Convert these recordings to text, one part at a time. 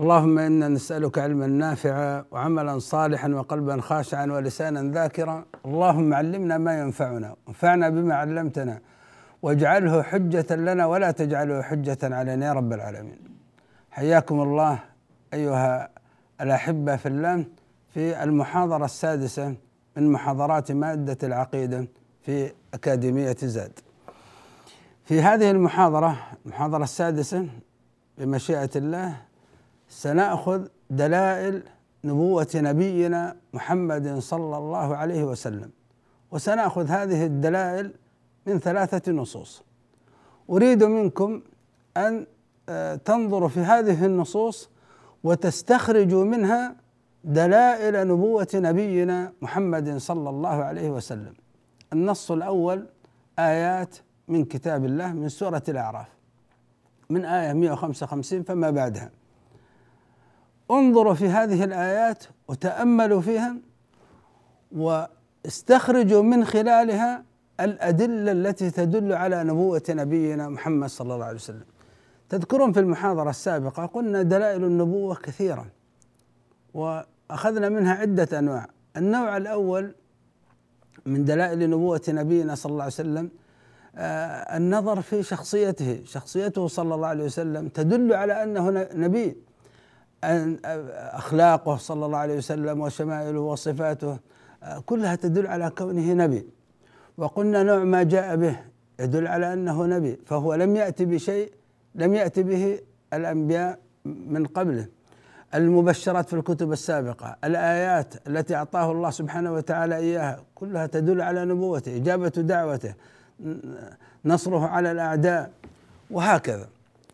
اللهم إنا نسألك علما نافعا وعملا صالحا وقلبا خاشعا ولسانا ذاكرا، اللهم علمنا ما ينفعنا، وانفعنا بما علمتنا واجعله حجة لنا ولا تجعله حجة علينا يا رب العالمين. حياكم الله أيها الأحبة في الله. في المحاضرة السادسة من محاضرات مادة العقيدة في أكاديمية زاد. في هذه المحاضرة المحاضرة السادسة بمشيئة الله سنأخذ دلائل نبوة نبينا محمد صلى الله عليه وسلم وسنأخذ هذه الدلائل من ثلاثة نصوص أريد منكم أن تنظروا في هذه النصوص وتستخرجوا منها دلائل نبوة نبينا محمد صلى الله عليه وسلم. النص الأول آيات من كتاب الله من سورة الأعراف من آية 155 فما بعدها. انظروا في هذه الآيات وتأملوا فيها واستخرجوا من خلالها الأدلة التي تدل على نبوة نبينا محمد صلى الله عليه وسلم. تذكرون في المحاضرة السابقة قلنا دلائل النبوة كثيرة وأخذنا منها عدة أنواع. النوع الأول من دلائل نبوة نبينا صلى الله عليه وسلم آه النظر في شخصيته. شخصيته صلى الله عليه وسلم تدل على أنه نبي. أن أخلاقه صلى الله عليه وسلم وشمائله وصفاته آه كلها تدل على كونه نبي. وقلنا نوع ما جاء به يدل على أنه نبي فهو لم يأتي بشيء لم يأتي به الأنبياء من قبله. المبشرات في الكتب السابقة الآيات التي أعطاه الله سبحانه وتعالى إياها كلها تدل على نبوته إجابة دعوته نصره على الأعداء وهكذا.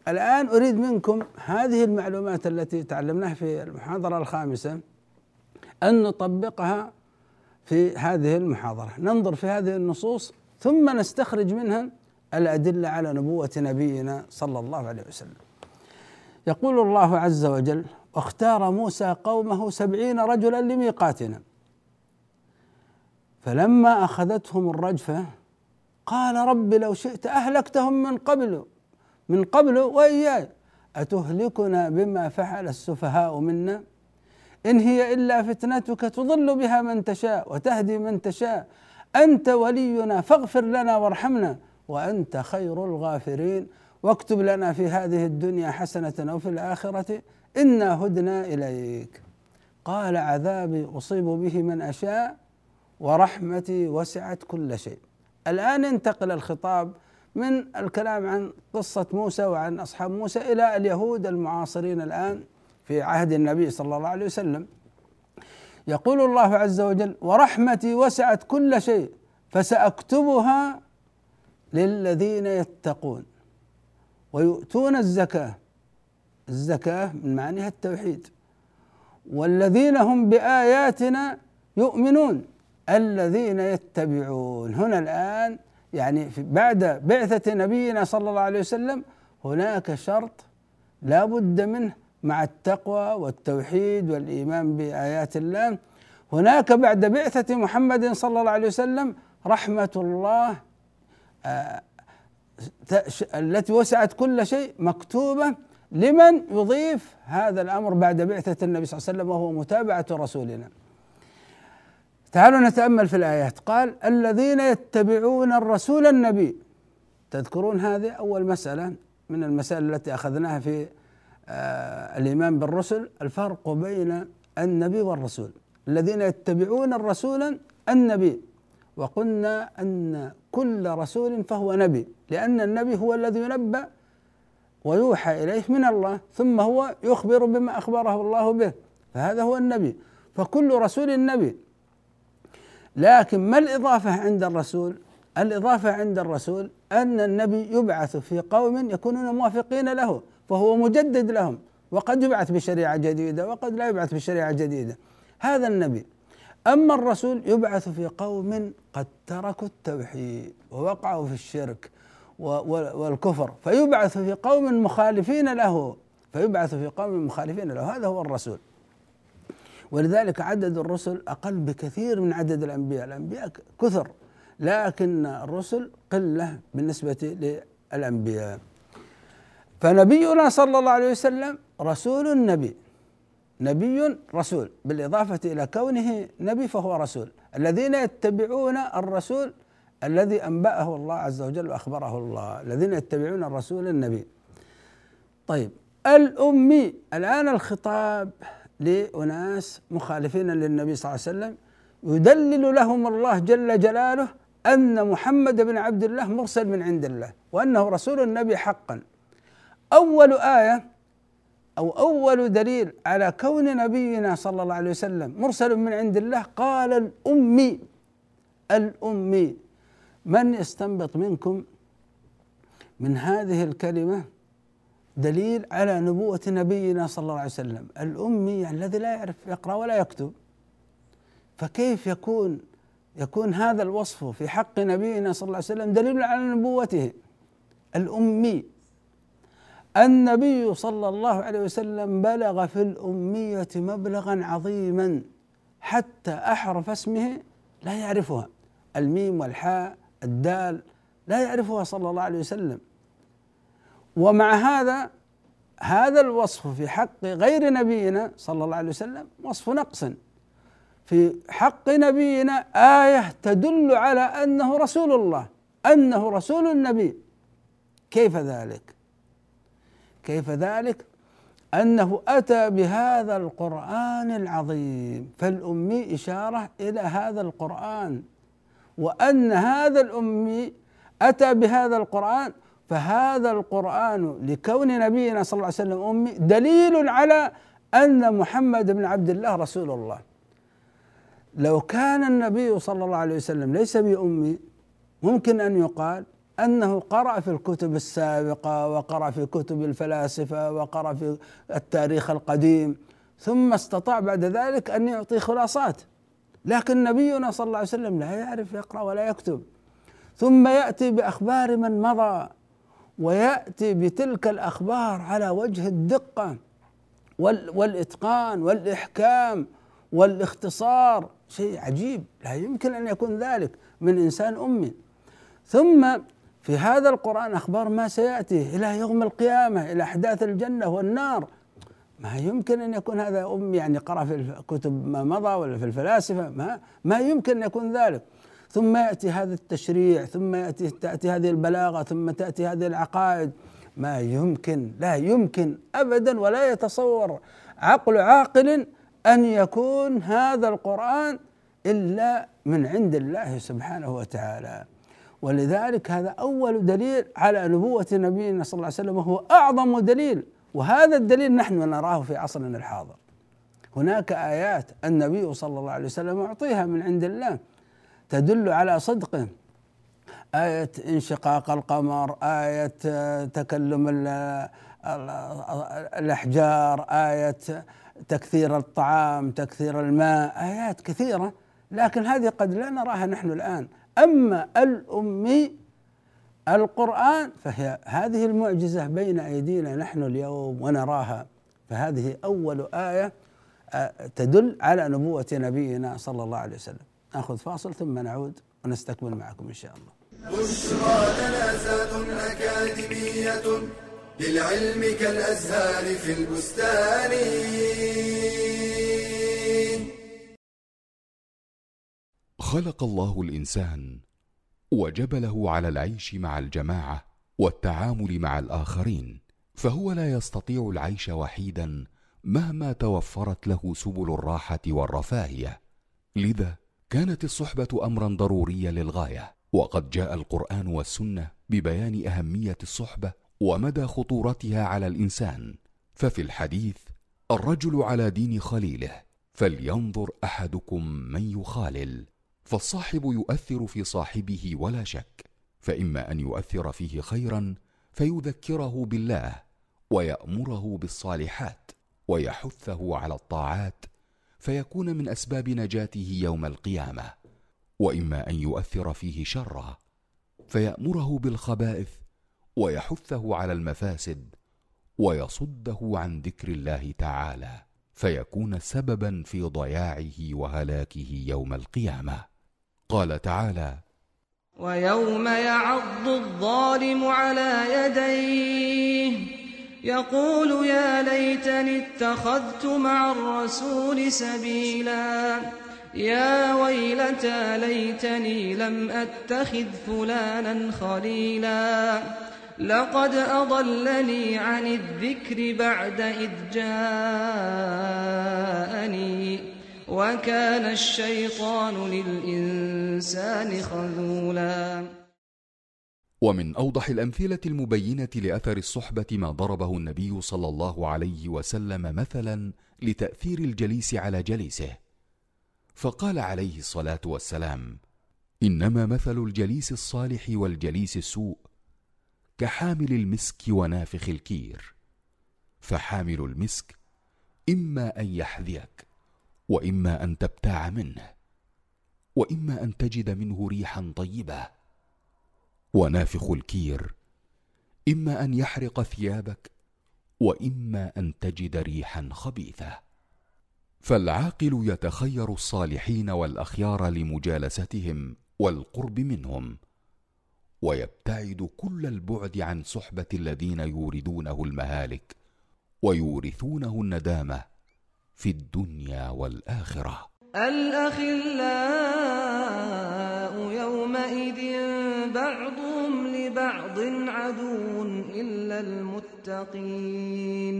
الآن أريد منكم هذه المعلومات التي تعلمناها في المحاضرة الخامسة أن نطبقها في هذه المحاضرة. ننظر في هذه النصوص ثم نستخرج منها الأدلة على نبوة نبينا صلى الله عليه وسلم. يقول الله عز وجل واختار موسى قومه سبعين رجلا لميقاتنا. فلما أخذتهم الرجفة قال رب لو شئت أهلكتهم من قبل. من قبل وإياي. أتهلكنا بما فعل السفهاء منا؟ إن هي إلا فتنتك تضل بها من تشاء وتهدي من تشاء. أنت ولينا فاغفر لنا وارحمنا وأنت خير الغافرين. واكتب لنا في هذه الدنيا حسنة وفي الآخرة. إنا هدنا إليك. قال عذابي أصيب به من أشاء ورحمتي وسعت كل شيء. الآن انتقل الخطاب من الكلام عن قصة موسى وعن أصحاب موسى إلى اليهود المعاصرين الآن في عهد النبي صلى الله عليه وسلم. يقول الله عز وجل ورحمتي وسعت كل شيء فسأكتبها للذين يتقون ويؤتون الزكاة. الزكاة من معانيها التوحيد. والذين هم بآياتنا يؤمنون الذين يتبعون. هنا الآن يعني بعد بعثة نبينا صلى الله عليه وسلم هناك شرط لا بد منه مع التقوى والتوحيد والإيمان بآيات الله هناك بعد بعثة محمد صلى الله عليه وسلم رحمة الله آه التي وسعت كل شيء مكتوبة لمن يضيف هذا الأمر بعد بعثة النبي صلى الله عليه وسلم وهو متابعة رسولنا. تعالوا نتأمل في الآيات. قال الذين يتبعون الرسول النبي. تذكرون هذه أول مسألة من المسائل التي أخذناها في آه الإيمان بالرسل؟ الفرق بين النبي والرسول. الذين يتبعون الرسول النبي. وقلنا أن كل رسول فهو نبي لأن النبي هو الذي ينبأ ويوحى إليه من الله ثم هو يخبر بما أخبره الله به. فهذا هو النبي. فكل رسول نبي. لكن ما الإضافة عند الرسول؟ الإضافة عند الرسول أن النبي يبعث في قوم يكونون موافقين له فهو مجدد لهم وقد يبعث بشريعة جديدة وقد لا يبعث بشريعة جديدة. هذا النبي. أما الرسول يبعث في قوم قد تركوا التوحيد ووقعوا في الشرك والكفر فيبعث في قوم مخالفين له فيبعث في قوم مخالفين له. هذا هو الرسول. ولذلك عدد الرسل أقل بكثير من عدد الأنبياء. الأنبياء كثر لكن الرسل قلة بالنسبة للأنبياء. فنبينا صلى الله عليه وسلم رسول نبي نبي رسول بالإضافة إلى كونه نبي فهو رسول. الذين يتبعون الرسول الذي أنبأه الله عز وجل وأخبره الله. الذين يتبعون الرسول النبي. طيب الأمي الآن الخطاب لأناس مخالفين للنبي صلى الله عليه وسلم يدلل لهم الله جل جلاله أن محمد بن عبد الله مرسل من عند الله وأنه رسول النبي حقا. أول آية أو أول دليل على كون نبينا صلى الله عليه وسلم مرسل من عند الله قال الأمي الأمي من يستنبط منكم من هذه الكلمة؟ دليل على نبوة نبينا صلى الله عليه وسلم الأمي يعني الذي لا يعرف يقرأ ولا يكتب. فكيف يكون يكون هذا الوصف في حق نبينا صلى الله عليه وسلم دليل على نبوته؟ الأمي. النبي صلى الله عليه وسلم بلغ في الأمية مبلغا عظيما حتى أحرف اسمه لا يعرفها. الميم والحاء الدال لا يعرفها صلى الله عليه وسلم. ومع هذا هذا الوصف في حق غير نبينا صلى الله عليه وسلم وصف نقص في حق نبينا آية تدل على أنه رسول الله أنه رسول النبي كيف ذلك؟ كيف ذلك؟ أنه أتى بهذا القرآن العظيم فالأمي إشارة إلى هذا القرآن وأن هذا الأمي أتى بهذا القرآن فهذا القرآن لكون نبينا صلى الله عليه وسلم أمي دليل على أن محمد بن عبد الله رسول الله. لو كان النبي صلى الله عليه وسلم ليس بأمي ممكن أن يقال أنه قرأ في الكتب السابقة وقرأ في كتب الفلاسفة وقرأ في التاريخ القديم ثم استطاع بعد ذلك أن يعطي خلاصات. لكن نبينا صلى الله عليه وسلم لا يعرف يقرأ ولا يكتب. ثم يأتي بأخبار من مضى. ويأتي بتلك الأخبار على وجه الدقة والإتقان والإحكام والإختصار. شيء عجيب. لا يمكن أن يكون ذلك من إنسان أمي. ثم في هذا القرآن أخبار ما سيأتي إلى يوم القيامة إلى أحداث الجنة والنار. ما يمكن أن يكون هذا أم يعني قرأ في الكتب ما مضى ولا في الفلاسفة ما ما يمكن أن يكون ذلك. ثم يأتي هذا التشريع ثم يأتي تأتي هذه البلاغة ثم تأتي هذه العقائد. ما يمكن لا يمكن أبدا ولا يتصور عقل عاقل أن يكون هذا القرآن إلا من عند الله سبحانه وتعالى. ولذلك هذا أول دليل على نبوة نبينا صلى الله عليه وسلم وهو أعظم دليل. وهذا الدليل نحن نراه في عصرنا الحاضر. هناك آيات النبي صلى الله عليه وسلم أعطيها من عند الله. تدل على صدقه آية انشقاق القمر آية تكلم الأحجار آية تكثير الطعام تكثير الماء آيات كثيرة. لكن هذه قد لا نراها نحن الآن. أما الأمي القرآن فهي هذه المعجزة بين أيدينا نحن اليوم ونراها. فهذه أول آية آه، تدل على نبوة نبينا صلى الله عليه وسلم. ناخذ فاصل ثم نعود ونستكمل معكم إن شاء الله. بشرى لنا أكاديمية للعلم كالأزهار في البستان. خلق الله الإنسان وجبله على العيش مع الجماعة والتعامل مع الآخرين فهو لا يستطيع العيش وحيدا مهما توفرت له سبل الراحة والرفاهية. لذا كانت الصحبة امرا ضروريا للغاية وقد جاء القرآن والسنة ببيان أهمية الصحبة ومدى خطورتها على الإنسان. ففي الحديث الرجل على دين خليله فلينظر أحدكم من يخالل. فالصاحب يؤثر في صاحبه ولا شك فإما أن يؤثر فيه خيرا فيذكره بالله ويأمره بالصالحات ويحثه على الطاعات فيكون من أسباب نجاته يوم القيامة وإما أن يؤثر فيه شرا فيأمره بالخبائث ويحثه على المفاسد ويصده عن ذكر الله تعالى فيكون سببا في ضياعه وهلاكه يوم القيامة. قال تعالى ويوم يعض الظالم على يديه يقول يا ليتني اتخذت مع الرسول سبيلا. يا ويلتى ليتني لم أتخذ فلانا خليلا. لقد أضلني عن الذكر بعد إذ جاءني. وكان الشيطان للإنسان خذولا. ومن أوضح الأمثلة المبينة لأثر الصحبة ما ضربه النبي صلى الله عليه وسلم مثلا لتأثير الجليس على جليسه. فقال عليه الصلاة والسلام إنما مثل الجليس الصالح والجليس السوء كحامل المسك ونافخ الكير. فحامل المسك إما أن يحذيك وإما أن تبتاع منه وإما أن تجد منه ريحا طيبه ونافخ الكير. إما أن يحرق ثيابك وإما أن تجد ريحا خبيثه فالعاقل يتخير الصالحين والأخيار لمجالستهم والقرب منهم ويبتعد كل البعد عن صحبة الذين يوردونه المهالك ويورثونه الندامة في الدنيا والآخرة. الأخلاء يومئذ بعضهم لبعض عدو إلا المتقين.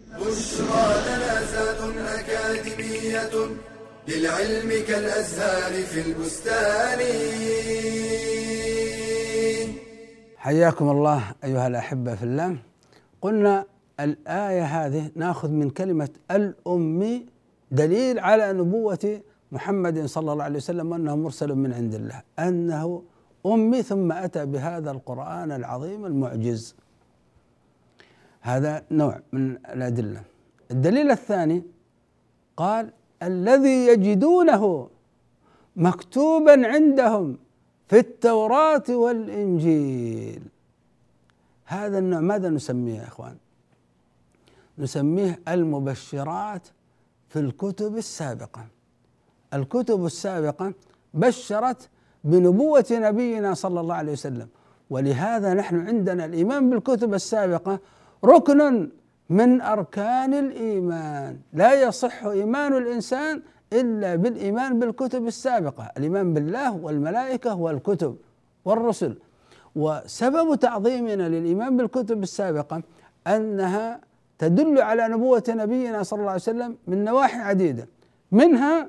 بشرى جنازات أكاديمية للعلم كالأزهار في البستان. حياكم الله أيها الأحبة في الله. قلنا الآية هذه ناخذ من كلمة الأمي دليل على نبوة محمد صلى الله عليه وسلم أنه مرسل من عند الله أنه أمي ثم أتى بهذا القرآن العظيم المعجز. هذا نوع من الأدلة. الدليل الثاني قال الذي يجدونه مكتوبا عندهم في التوراة والإنجيل. هذا النوع ماذا نسميه يا إخوان؟ نسميه المبشرات في الكتب السابقة. الكتب السابقة بشرت بنبوة نبينا صلى الله عليه وسلم. ولهذا نحن عندنا الإيمان بالكتب السابقة ركن من أركان الإيمان. لا يصح إيمان الإنسان إلا بالإيمان بالكتب السابقة. الإيمان بالله والملائكة والكتب والرسل. وسبب تعظيمنا للإيمان بالكتب السابقة أنها تدل على نبوة نبينا صلى الله عليه وسلم من نواحي عديدة. منها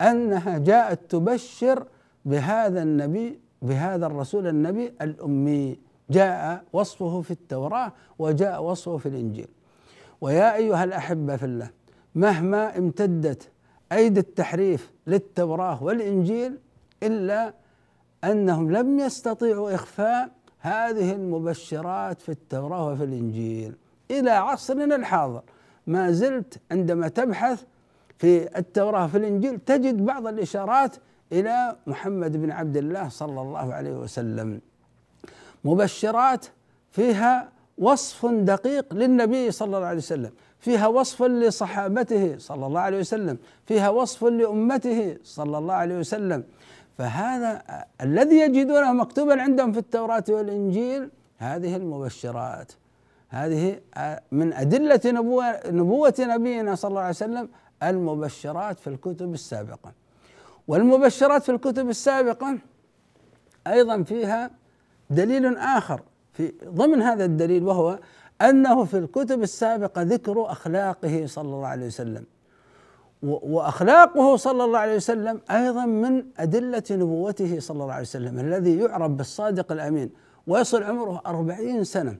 أنها جاءت تبشر بهذا النبي بهذا الرسول النبي الأمي. جاء وصفه في التوراة وجاء وصفه في الإنجيل. ويا أيها الأحبة في الله مهما امتدت أيدي التحريف للتوراة والإنجيل إلا أنهم لم يستطيعوا إخفاء هذه المبشرات في التوراة وفي الإنجيل. إلى عصرنا الحاضر ما زلت عندما تبحث في التوراة في الإنجيل تجد بعض الإشارات إلى محمد بن عبد الله صلى الله عليه وسلم. مبشرات فيها وصف دقيق للنبي صلى الله عليه وسلم. فيها وصف لصحابته صلى الله عليه وسلم. فيها وصف لأمته صلى الله عليه وسلم. فهذا الذي يجدونه مكتوبا عندهم في التوراة والإنجيل هذه المبشرات. هذه من أدلة نبوة, نبوة نبينا صلى الله عليه وسلم المبشرات في الكتب السابقة. والمبشرات في الكتب السابقة أيضا فيها دليل آخر في ضمن هذا الدليل وهو أنه في الكتب السابقة ذكر أخلاقه صلى الله عليه وسلم. وأخلاقه صلى الله عليه وسلم أيضا من أدلة نبوته صلى الله عليه وسلم الذي يعرف بالصادق الأمين ويصل عمره أربعين سنة.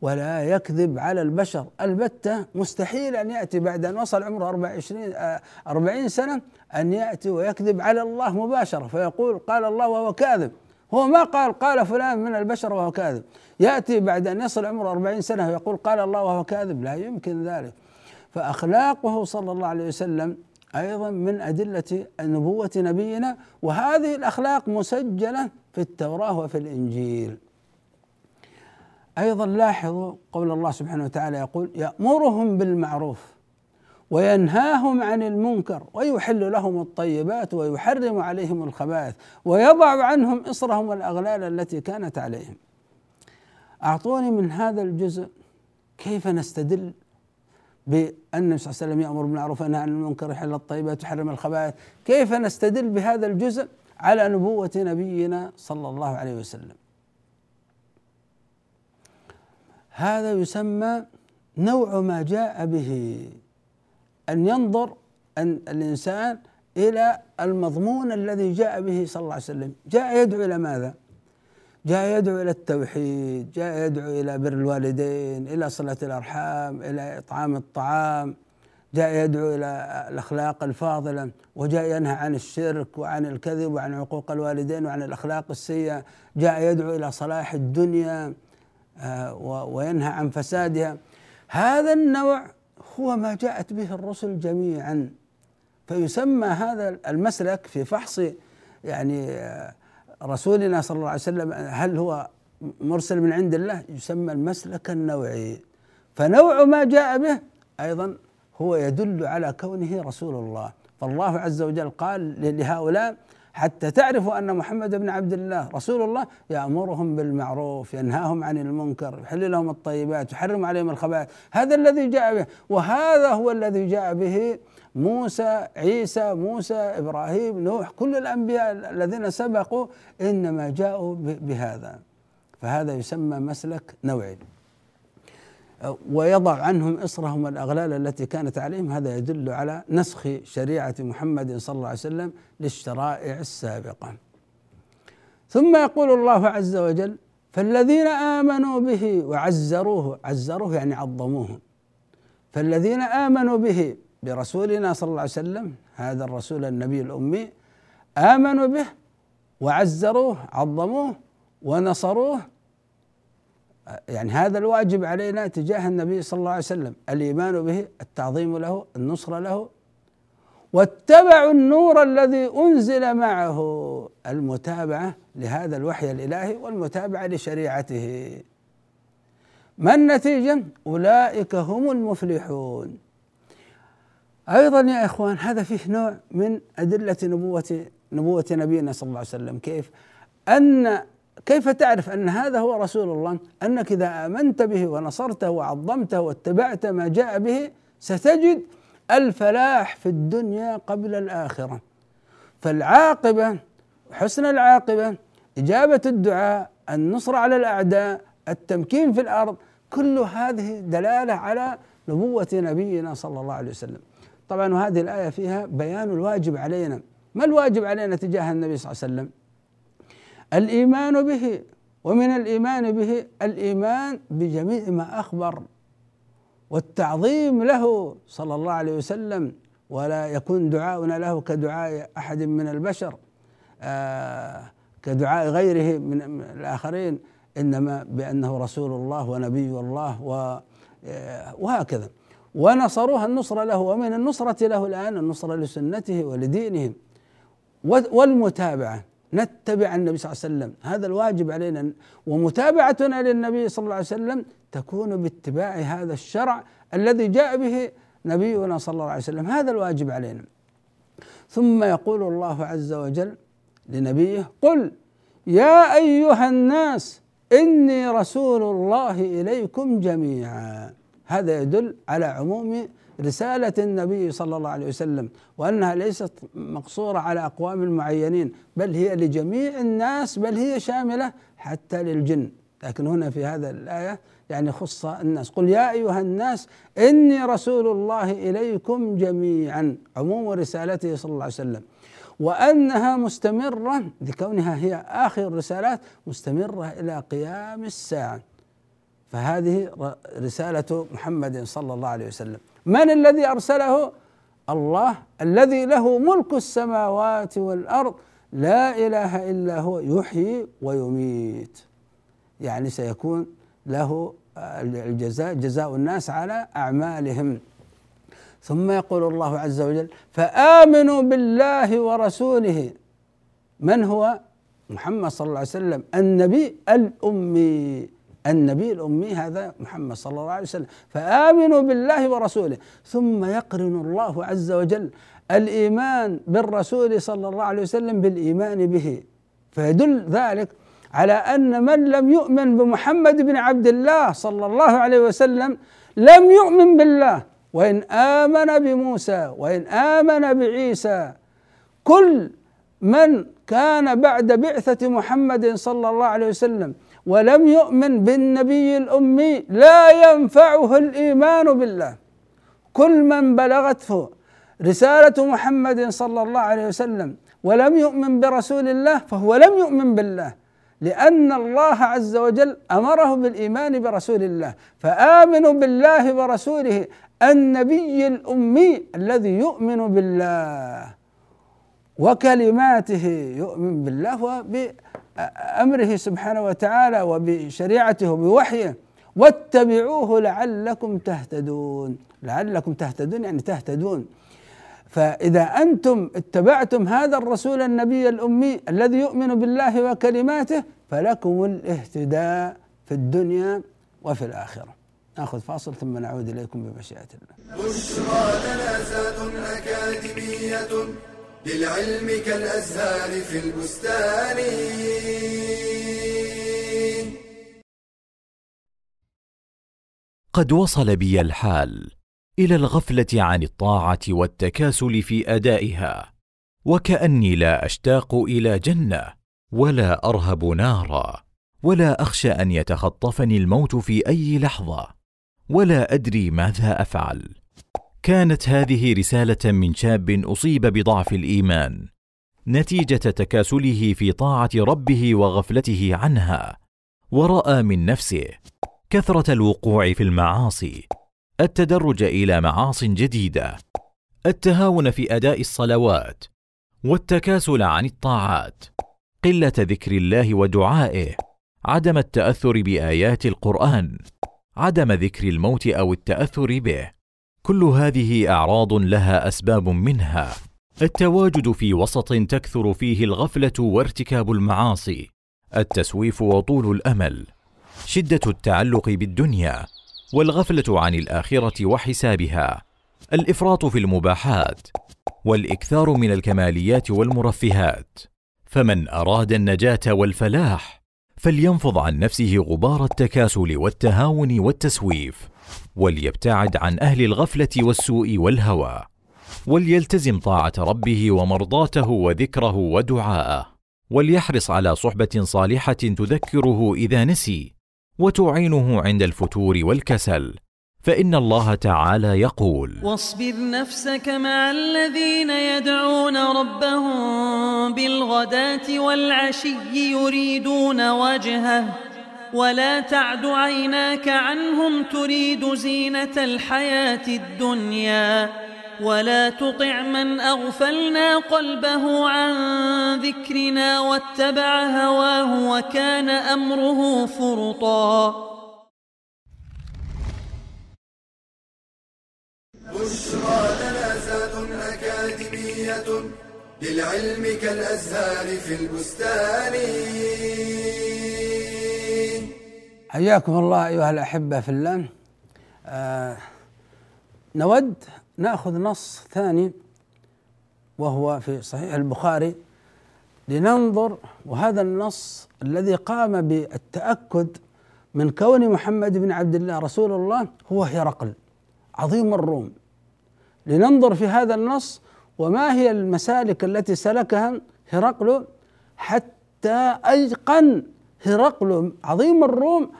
ولا يكذب على البشر. البتة مستحيل أن يأتي بعد أن وصل عمره 24 أربعين سنة أن يأتي ويكذب على الله مباشرة. فيقول قال الله وهو كاذب. هو ما قال قال فلان من البشر وهو كاذب. يأتي بعد أن يصل عمره أربعين سنة ويقول قال الله وهو كاذب. لا يمكن ذلك. فأخلاقه صلى الله عليه وسلم أيضا من أدلة نبوة نبينا وهذه الأخلاق مسجلة في التوراة وفي الإنجيل. أيضا لاحظوا قول الله سبحانه وتعالى يقول يأمرهم بالمعروف وينهاهم عن المنكر ويحل لهم الطيبات ويحرم عليهم الخبائث ويضع عنهم إصرهم والأغلال التي كانت عليهم. أعطوني من هذا الجزء كيف نستدل بأن النبي صلى الله عليه وسلم يأمر بالمعروف وينهى عن المنكر يحل الطيبات ويحرم الخبائث؟ كيف نستدل بهذا الجزء على نبوة نبينا صلى الله عليه وسلم؟ هذا يسمى نوع ما جاء به. أن ينظر أن الإنسان إلى المضمون الذي جاء به صلى الله عليه وسلم. جاء يدعو إلى ماذا؟ جاء يدعو إلى التوحيد جاء يدعو إلى بر الوالدين إلى صلة الأرحام إلى إطعام الطعام. جاء يدعو إلى الأخلاق الفاضلة وجاء ينهى عن الشرك وعن الكذب وعن عقوق الوالدين وعن الأخلاق السيئة. جاء يدعو إلى صلاح الدنيا. وينهى عن فسادها. هذا النوع هو ما جاءت به الرسل جميعا. فيسمى هذا المسلك في فحص يعني آه، رسولنا صلى الله عليه وسلم هل هو مرسل من عند الله؟ يسمى المسلك النوعي. فنوع ما جاء به أيضا هو يدل على كونه رسول الله. فالله عز وجل قال لهؤلاء حتى تعرفوا أن محمد بن عبد الله رسول الله يأمرهم بالمعروف ينهاهم عن المنكر يحل لهم الطيبات يحرم عليهم الخبائث. هذا الذي جاء به وهذا هو الذي جاء به موسى عيسى موسى إبراهيم نوح كل الأنبياء الذين سبقوا إنما جاءوا بهذا. فهذا يسمى مسلك نوعي ويضع عنهم إصرهم والأغلال التي كانت عليهم هذا يدل على نسخ شريعة محمد صلى الله عليه وسلم للشرائع السابقة. ثم يقول الله عز وجل فالذين آمنوا به وعزروه عزروه يعني عظموه. فالذين آمنوا به برسولنا صلى الله عليه وسلم هذا الرسول النبي الأمي آمنوا به وعزروه عظموه ونصروه يعني هذا الواجب علينا تجاه النبي صلى الله عليه وسلم. الإيمان به التعظيم له النصره له. واتبعوا النور الذي أنزل معه المتابعة لهذا الوحي الإلهي والمتابعة لشريعته. ما النتيجة؟ أولئك هم المفلحون. أيضا يا إخوان هذا فيه نوع من أدلة نبوة نبوة نبينا صلى الله عليه وسلم. كيف؟ أن كيف تعرف أن هذا هو رسول الله؟ أنك إذا آمنت به ونصرته وعظمته واتبعت ما جاء به ستجد الفلاح في الدنيا قبل الآخرة. فالعاقبة حسن العاقبة إجابة الدعاء النصر على الأعداء التمكين في الأرض كل هذه دلالة على نبوة نبينا صلى الله عليه وسلم. طبعا وهذه الآية فيها بيان الواجب علينا. ما الواجب علينا تجاه النبي صلى الله عليه وسلم؟ الإيمان به ومن الإيمان به الإيمان بجميع ما أخبر والتعظيم له صلى الله عليه وسلم ولا يكون دعاؤنا له كدعاء أحد من البشر آه كدعاء غيره من الآخرين إنما بأنه رسول الله ونبي الله آه، وهكذا. ونصروها النصر له ومن النصرة له الآن النصرة لسنته ولدينهم والمتابعة. نتبع النبي صلى الله عليه وسلم. هذا الواجب علينا ومتابعتنا للنبي صلى الله عليه وسلم تكون باتباع هذا الشرع الذي جاء به نبينا صلى الله عليه وسلم. هذا الواجب علينا. ثم يقول الله عز وجل لنبيه قل يا أيها الناس إني رسول الله إليكم جميعا. هذا يدل على عموم رسالة النبي صلى الله عليه وسلم وأنها ليست مقصورة على أقوام معينين بل هي لجميع الناس بل هي شاملة حتى للجن. لكن هنا في هذا الآية يعني خص الناس. قل يا أيها الناس إني رسول الله إليكم جميعا. عموم رسالته صلى الله عليه وسلم. وأنها مستمرة لكونها هي آخر الرسالات مستمرة إلى قيام الساعة. فهذه رسالة محمد صلى الله عليه وسلم. من الذي أرسله؟ الله الذي له ملك السماوات والأرض. لا إله إلا هو يحيي ويميت. يعني سيكون له الجزاء جزاء الناس على أعمالهم. ثم يقول الله عز وجل فآمنوا بالله ورسوله. من هو؟ محمد صلى الله عليه وسلم النبي الأمي. النبي الأمي هذا محمد صلى الله عليه وسلم فآمنوا بالله ورسوله. ثم يقرن الله عز وجل الإيمان بالرسول صلى الله عليه وسلم بالإيمان به. فيدل ذلك على أن من لم يؤمن بمحمد بن عبد الله صلى الله عليه وسلم لم يؤمن بالله. وإن آمن بموسى وإن آمن بعيسى كل من كان بعد بعثة محمد صلى الله عليه وسلم ولم يؤمن بالنبي الأمي لا ينفعه الإيمان بالله. كل من بلغته رسالة محمد صلى الله عليه وسلم ولم يؤمن برسول الله فهو لم يؤمن بالله لأن الله عز وجل أمره بالإيمان برسول الله فآمنوا بالله ورسوله النبي الأمي الذي يؤمن بالله وكلماته يؤمن بالله وبأمره سبحانه وتعالى وبشريعته وبوحيه واتبعوه لعلكم تهتدون. لعلكم تهتدون يعني تهتدون. فإذا أنتم اتبعتم هذا الرسول النبي الأمي الذي يؤمن بالله وكلماته فلكم الاهتداء في الدنيا وفي الآخرة. نأخذ فاصل ثم نعود إليكم بمشيئة الله. بشرى أكاديمية للعلم كالأزهار في البستان. قد وصل بي الحال إلى الغفلة عن الطاعة والتكاسل في أدائها وكأني لا أشتاق إلى جنة ولا أرهب نارا ولا أخشى أن يتخطفني الموت في أي لحظة ولا أدري ماذا أفعل. كانت هذه رسالة من شاب أصيب بضعف الإيمان نتيجة تكاسله في طاعة ربه وغفلته عنها ورأى من نفسه كثرة الوقوع في المعاصي التدرج إلى معاص جديدة التهاون في أداء الصلوات والتكاسل عن الطاعات قلة ذكر الله ودعائه عدم التأثر بآيات القرآن عدم ذكر الموت أو التأثر به. كل هذه أعراض لها أسباب منها. التواجد في وسط تكثر فيه الغفلة وارتكاب المعاصي. التسويف وطول الأمل. شدة التعلق بالدنيا. والغفلة عن الآخرة وحسابها. الإفراط في المباحات. والإكثار من الكماليات والمرفهات. فمن أراد النجاة والفلاح فلينفض عن نفسه غبار التكاسل والتهاون والتسويف. وليبتعد عن أهل الغفلة والسوء والهوى وليلتزم طاعة ربه ومرضاته وذكره ودعاءه وليحرص على صحبة صالحة تذكره إذا نسي وتعينه عند الفتور والكسل فإن الله تعالى يقول واصبر نفسك مع الذين يدعون ربهم بالغداة والعشي يريدون وجهه ولا تعد عيناك عنهم تريد زينة الحياة الدنيا ولا تطع من أغفلنا قلبه عن ذكرنا واتبع هواه وكان أمره فرطا. بشرى لنا أكاديمية للعلم كالأزهار في البستان. حياكم الله أيها الأحبة في الله. آه نود نأخذ نص ثاني وهو في صحيح البخاري لننظر وهذا النص الذي قام بالتأكد من كون محمد بن عبد الله رسول الله هو هرقل عظيم الروم. لننظر في هذا النص وما هي المسالك التي سلكها هرقل حتى أيقن هرقل عظيم الروم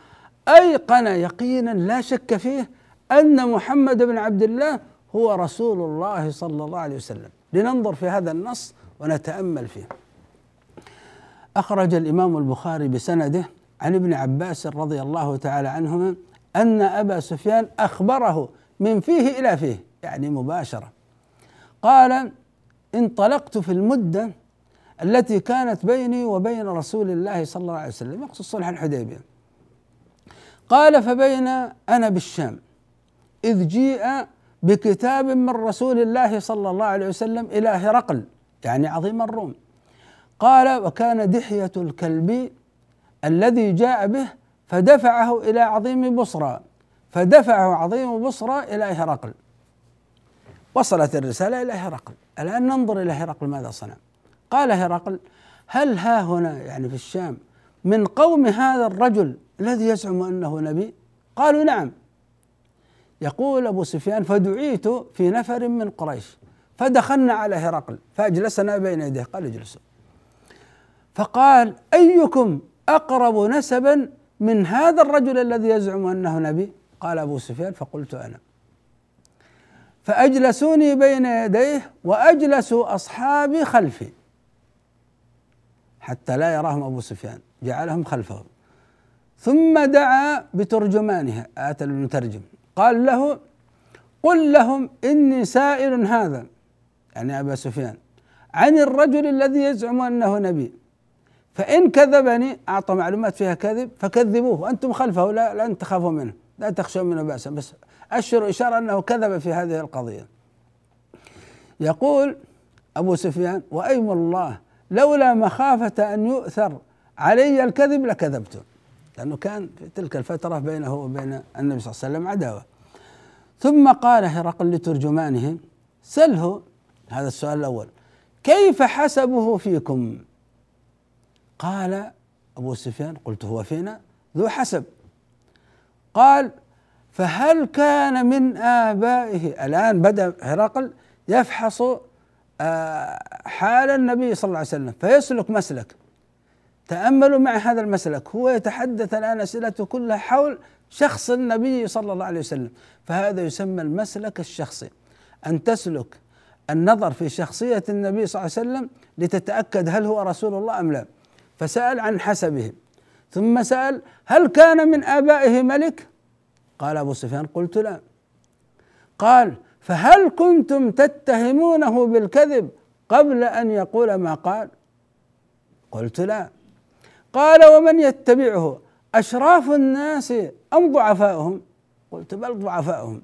أيقن يقينا لا شك فيه أن محمد بن عبد الله هو رسول الله صلى الله عليه وسلم. لننظر في هذا النص ونتأمل فيه. أخرج الإمام البخاري بسنده عن ابن عباس رضي الله تعالى عنهما أن أبا سفيان أخبره من فيه إلى فيه يعني مباشرة. قال انطلقت في المدة التي كانت بيني وبين رسول الله صلى الله عليه وسلم يقصد صلح الحديبية. قال فبين أنا بالشام. إذ جيء بكتاب من رسول الله صلى الله عليه وسلم إلى هرقل يعني عظيم الروم. قال وكان دحية الكلب الذي جاء به فدفعه إلى عظيم بصرى فدفعه عظيم بصرى إلى هرقل. وصلت الرسالة إلى هرقل. الآن ننظر إلى هرقل ماذا صنع. قال هرقل هل ها هنا يعني في الشام من قوم هذا الرجل الذي يزعم أنه نبي؟ قالوا نعم. يقول أبو سفيان فدعيت في نفر من قريش فدخلنا على هرقل فأجلسنا بين يديه. قال اجلسوا. فقال أيكم أقرب نسبا من هذا الرجل الذي يزعم أنه نبي؟ قال أبو سفيان فقلت أنا. فأجلسوني بين يديه وأجلسوا أصحابي خلفي حتى لا يراهم أبو سفيان جعلهم خلفه ثم دعا بترجمانها آت المترجم. قال له قل لهم إني سائل هذا. يعني أبا سفيان عن الرجل الذي يزعم أنه نبي. فإن كذبني أعطى معلومات فيها كذب فكذبوه. وأنتم خلفه لا لن تخافوا منه لا تخشوا منه بأسا. بس أشر إشارة أنه كذب في هذه القضية. يقول أبو سفيان وأيم الله لولا مخافة أن يؤثر علي الكذب لكذبت لأنه كان في تلك الفترة بينه وبين النبي صلى الله عليه وسلم عداوة. ثم قال هرقل لترجمانه سله هذا السؤال الأول كيف حسبه فيكم؟ قال أبو سفيان قلت هو فينا؟ ذو حسب. قال فهل كان من آبائه الآن بدأ هرقل يفحص آه، حال النبي صلى الله عليه وسلم فيسلك مسلك. تأملوا مع هذا المسلك. هو يتحدث الآن أسئلته كلها حول شخص النبي صلى الله عليه وسلم. فهذا يسمى المسلك الشخصي. أن تسلك النظر في شخصية النبي صلى الله عليه وسلم لتتأكد هل هو رسول الله أم لا. فسأل عن حسبه. ثم سأل هل كان من آبائه ملك؟ قال أبو سفيان قلت لا. قال فهل كنتم تتهمونه بالكذب قبل أن يقول ما قال؟ قلت لا. قال ومن يتبعه؟ أشراف الناس أم ضعفاؤهم؟ قلت بل ضعفاؤهم.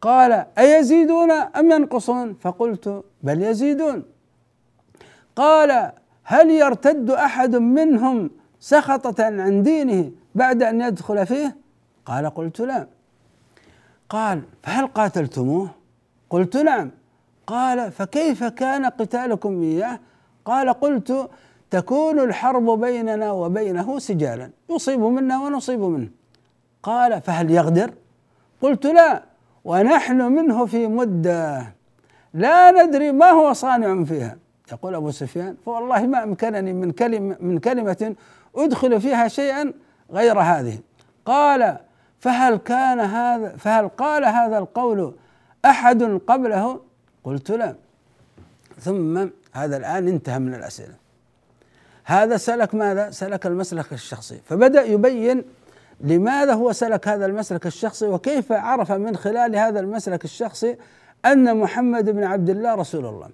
قال أيزيدون أم ينقصون؟ فقلت بل يزيدون. قال هل يرتد أحد منهم سخطة عن دينه بعد أن يدخل فيه؟ قال قلت لا. قال فهل قاتلتموه؟ قلت نعم. قال فكيف كان قتالكم إياه؟ قال قلت تكون الحرب بيننا وبينه سجالا يصيب منا ونصيب منه. قال فهل يغدر؟ قلت لا ونحن منه في مدة لا ندري ما هو صانع فيها. يقول أبو سفيان فوالله ما أمكنني من كلمه من كلمة أدخل فيها شيئا غير هذه. قال فهل كان هذا فهل قال هذا القول أحد قبله؟ قلت لا. ثم هذا الآن انتهى من الأسئلة. هذا سلك ماذا؟ سلك المسلك الشخصي. فبدأ يبين لماذا هو سلك هذا المسلك الشخصي وكيف عرف من خلال هذا المسلك الشخصي أن محمد بن عبد الله رسول الله.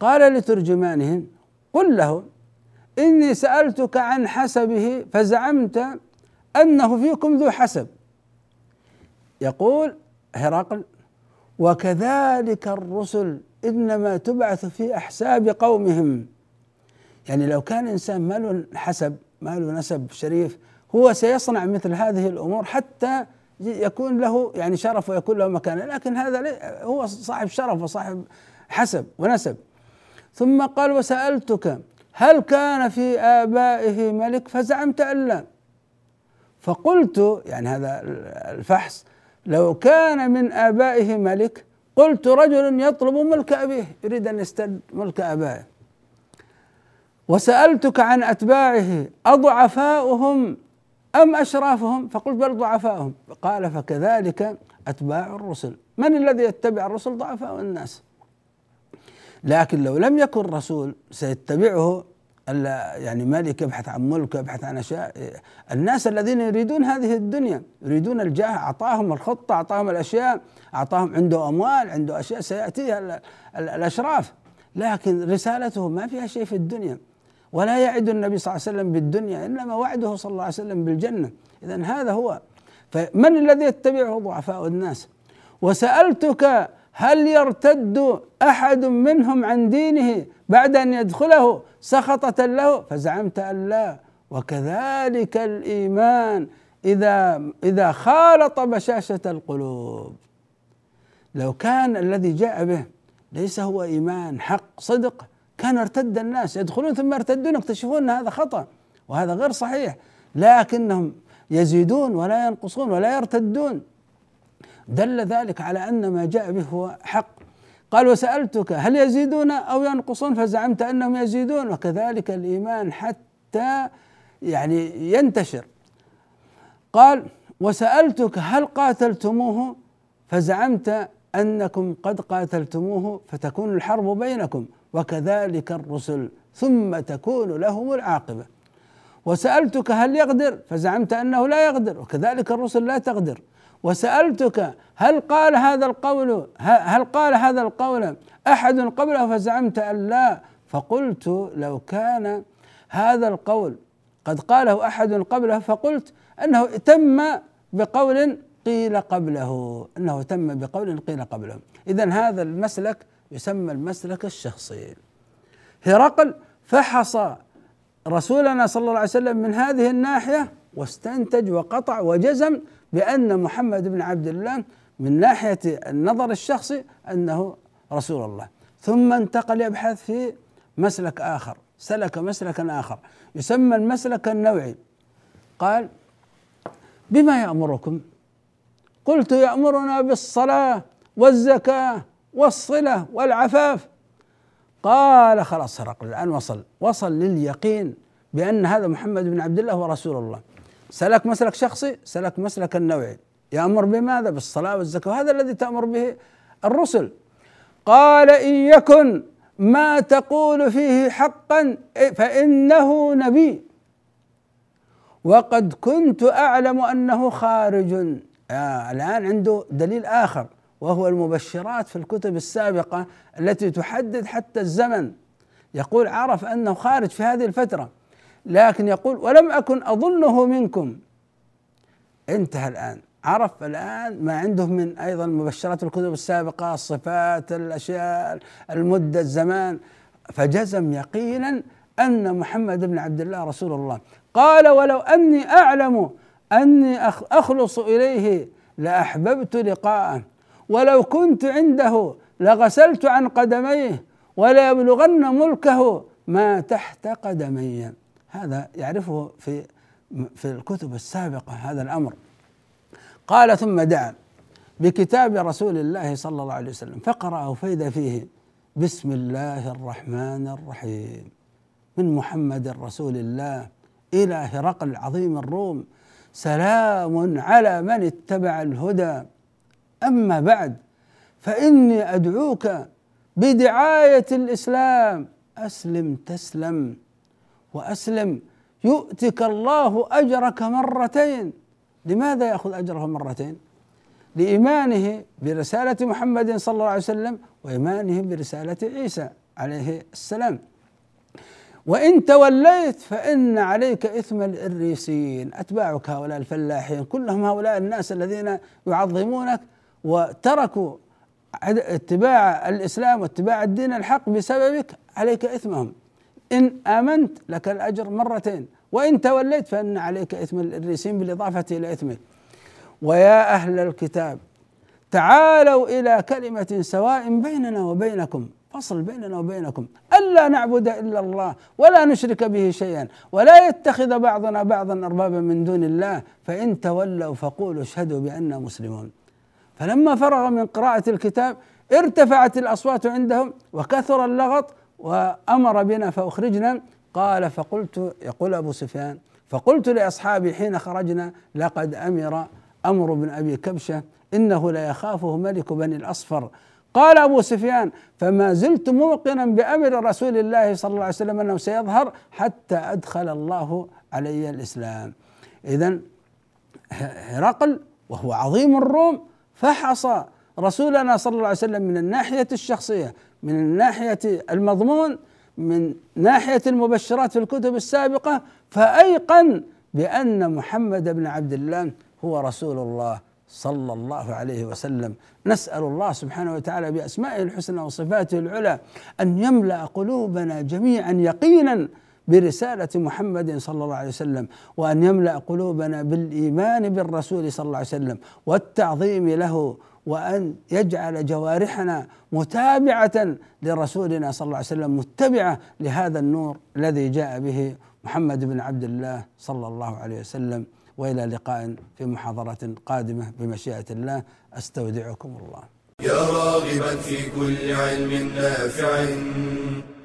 قال لترجمانه قل له إني سألتك عن حسبه فزعمت أنه فيكم ذو حسب. يقول هرقل وكذلك الرسل إنما تبعث في أحساب قومهم. يعني لو كان إنسان ما له حسب ما له نسب شريف هو سيصنع مثل هذه الأمور حتى يكون له يعني شرف ويكون له مكانة. لكن هذا هو صاحب شرف وصاحب حسب ونسب. ثم قال وسألتك هل كان في آبائه ملك؟ فزعمت أن لا. فقلت يعني هذا الفحص لو كان من آبائه ملك قلت رجل يطلب ملك أبيه يريد أن يستد ملك آبائه. وسألتك عن أتباعه أضعفاؤهم أم أشرافهم؟ فقلت بل ضعفاؤهم. قال فكذلك أتباع الرسل. من الذي يتبع الرسل؟ ضعفاء الناس. لكن لو لم يكن رسول سيتبعه يعني ملك يبحث عن ملك يبحث عن أشياء. الناس الذين يريدون هذه الدنيا يريدون الجاه أعطاهم الخطة أعطاهم الأشياء أعطاهم عنده أموال عنده أشياء سيأتيها الأشراف. لكن رسالته ما فيها شيء في الدنيا. ولا يعد النبي صلى الله عليه وسلم بالدنيا إنما وعده صلى الله عليه وسلم بالجنة. اذا هذا هو. فمن الذي يتبعه ضعفاء الناس؟ وسألتك هل يرتد أحد منهم عن دينه بعد أن يدخله سخطة له؟ فزعمت أن لا. وكذلك الإيمان إذا إذا خالط بشاشة القلوب. لو كان الذي جاء به ليس هو إيمان حق صدق كان ارتد الناس يدخلون ثم يرتدون يكتشفون إن هذا خطأ وهذا غير صحيح. لكنهم يزيدون ولا ينقصون ولا يرتدون. دل ذلك على أن ما جاء به هو حق. قال وسألتك هل يزيدون أو ينقصون؟ فزعمت أنهم يزيدون وكذلك الإيمان حتى يعني ينتشر. قال وسألتك هل قاتلتموه؟ فزعمت أنكم قد قاتلتموه فتكون الحرب بينكم. وكذلك الرسل ثم تكون لهم العاقبة. وسألتك هل يقدر؟ فزعمت أنه لا يقدر وكذلك الرسل لا تقدر. وسألتك هل قال هذا القول هل قال هذا القول أحد قبله؟ فزعمت أن لا. فقلت لو كان هذا القول قد قاله أحد قبله فقلت أنه تم بقول قيل قبله أنه تم بقول قيل قبله. إذا هذا المسلك يسمى المسلك الشخصي. هرقل فحص رسولنا صلى الله عليه وسلم من هذه الناحية واستنتج وقطع وجزم بأن محمد بن عبد الله من ناحية النظر الشخصي أنه رسول الله. ثم انتقل يبحث في مسلك آخر سلك مسلكا آخر. يسمى المسلك النوعي. قال بما يأمركم؟ قلت يأمرنا بالصلاة والزكاة والصلة والعفاف. قال خلاص هرقل الآن وصل وصل لليقين بأن هذا محمد بن عبد الله ورسول الله. سلك مسلك شخصي سلك مسلك النوعي يأمر بماذا؟ بالصلاة والزكاة وهذا الذي تأمر به الرسل. قال إن يكن ما تقول فيه حقا فإنه نبي. وقد كنت أعلم أنه خارج. آه الآن عنده دليل آخر. وهو المبشرات في الكتب السابقة التي تحدد حتى الزمن. يقول عرف أنه خارج في هذه الفترة لكن يقول ولم أكن أظنه منكم. انتهى الآن. عرف الآن ما عنده من أيضا مبشرات الكتب السابقة الصفات الأشياء المدة الزمان. فجزم يقينا أن محمد بن عبد الله رسول الله. قال ولو أني أعلم أني أخلص إليه لأحببت لقاءه. ولو كنت عنده لغسلت عن قدميه وليبلغن ملكه ما تحت قدمي. هذا يعرفه في في الكتب السابقة هذا الأمر. قال ثم دعا بكتاب رسول الله صلى الله عليه وسلم فقرأه فإذا فيه بسم الله الرحمن الرحيم من محمد رسول الله إلى هرقل عظيم الروم سلام على من اتبع الهدى. أما بعد فإني أدعوك بدعاية الإسلام. أسلم تسلم وأسلم. يؤتك الله أجرك مرتين. لماذا يأخذ أجره مرتين؟ لإيمانه برسالة محمد صلى الله عليه وسلم وإيمانه برسالة عيسى عليه السلام. وإن توليت فإن عليك إثم الإريسين. أتباعك هؤلاء الفلاحين كلهم هؤلاء الناس الذين يعظمونك وتركوا اتباع الإسلام واتباع الدين الحق بسببك عليك إثمهم. إن آمنت لك الأجر مرتين وإن توليت فإن عليك إثم الريسين بالإضافة إلى إثمك. ويا أهل الكتاب تعالوا إلى كلمة سواء بيننا وبينكم فصل بيننا وبينكم. ألا نعبد إلا الله ولا نشرك به شيئا ولا يتخذ بعضنا بعضا أربابا من دون الله فإن تولوا فقولوا اشهدوا بأننا مسلمون. فلما فرغ من قراءة الكتاب ارتفعت الأصوات عندهم وكثر اللغط وأمر بنا فأخرجنا. قال فقلت يقول أبو سفيان فقلت لأصحابي حين خرجنا لقد أمر أمر بن أبي كبشة إنه لا يخافه ملك بني الأصفر. قال أبو سفيان فما زلت موقنا بأمر رسول الله صلى الله عليه وسلم أنه سيظهر حتى أدخل الله علي الإسلام. إذا هرقل وهو عظيم الروم فحص رسولنا صلى الله عليه وسلم من الناحية الشخصية من الناحية المضمون من ناحية المبشرات في الكتب السابقة فأيقن بأن محمد بن عبد الله هو رسول الله صلى الله عليه وسلم. نسأل الله سبحانه وتعالى بأسمائه الحسنى وصفاته العلى أن يملأ قلوبنا جميعا يقينا برسالة محمد صلى الله عليه وسلم وأن يملأ قلوبنا بالإيمان بالرسول صلى الله عليه وسلم والتعظيم له وأن يجعل جوارحنا متابعة لرسولنا صلى الله عليه وسلم متبعة لهذا النور الذي جاء به محمد بن عبد الله صلى الله عليه وسلم. وإلى لقاء في محاضرة قادمة بمشيئة الله. أستودعكم الله. يا راغبا في كل علم نافع.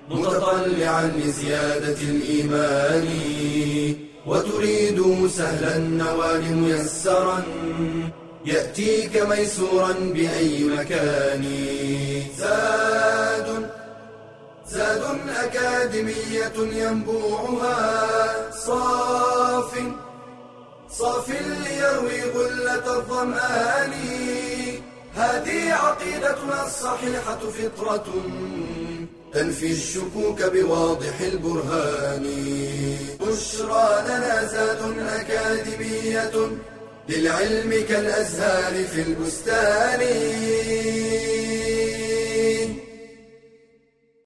متطلعا لزيادة الإيمان وتريد سهلا النوال ميسرا يأتيك ميسورا بأي مكان. زاد زاد أكاديمية ينبوعها صاف صاف ليروي غلة الظمآن. هذه عقيدتنا الصحيحة فطرة. تنفي الشكوك بواضح البرهان. بشرى لنا زاد أكاديمية للعلم كالأزهار في البستان.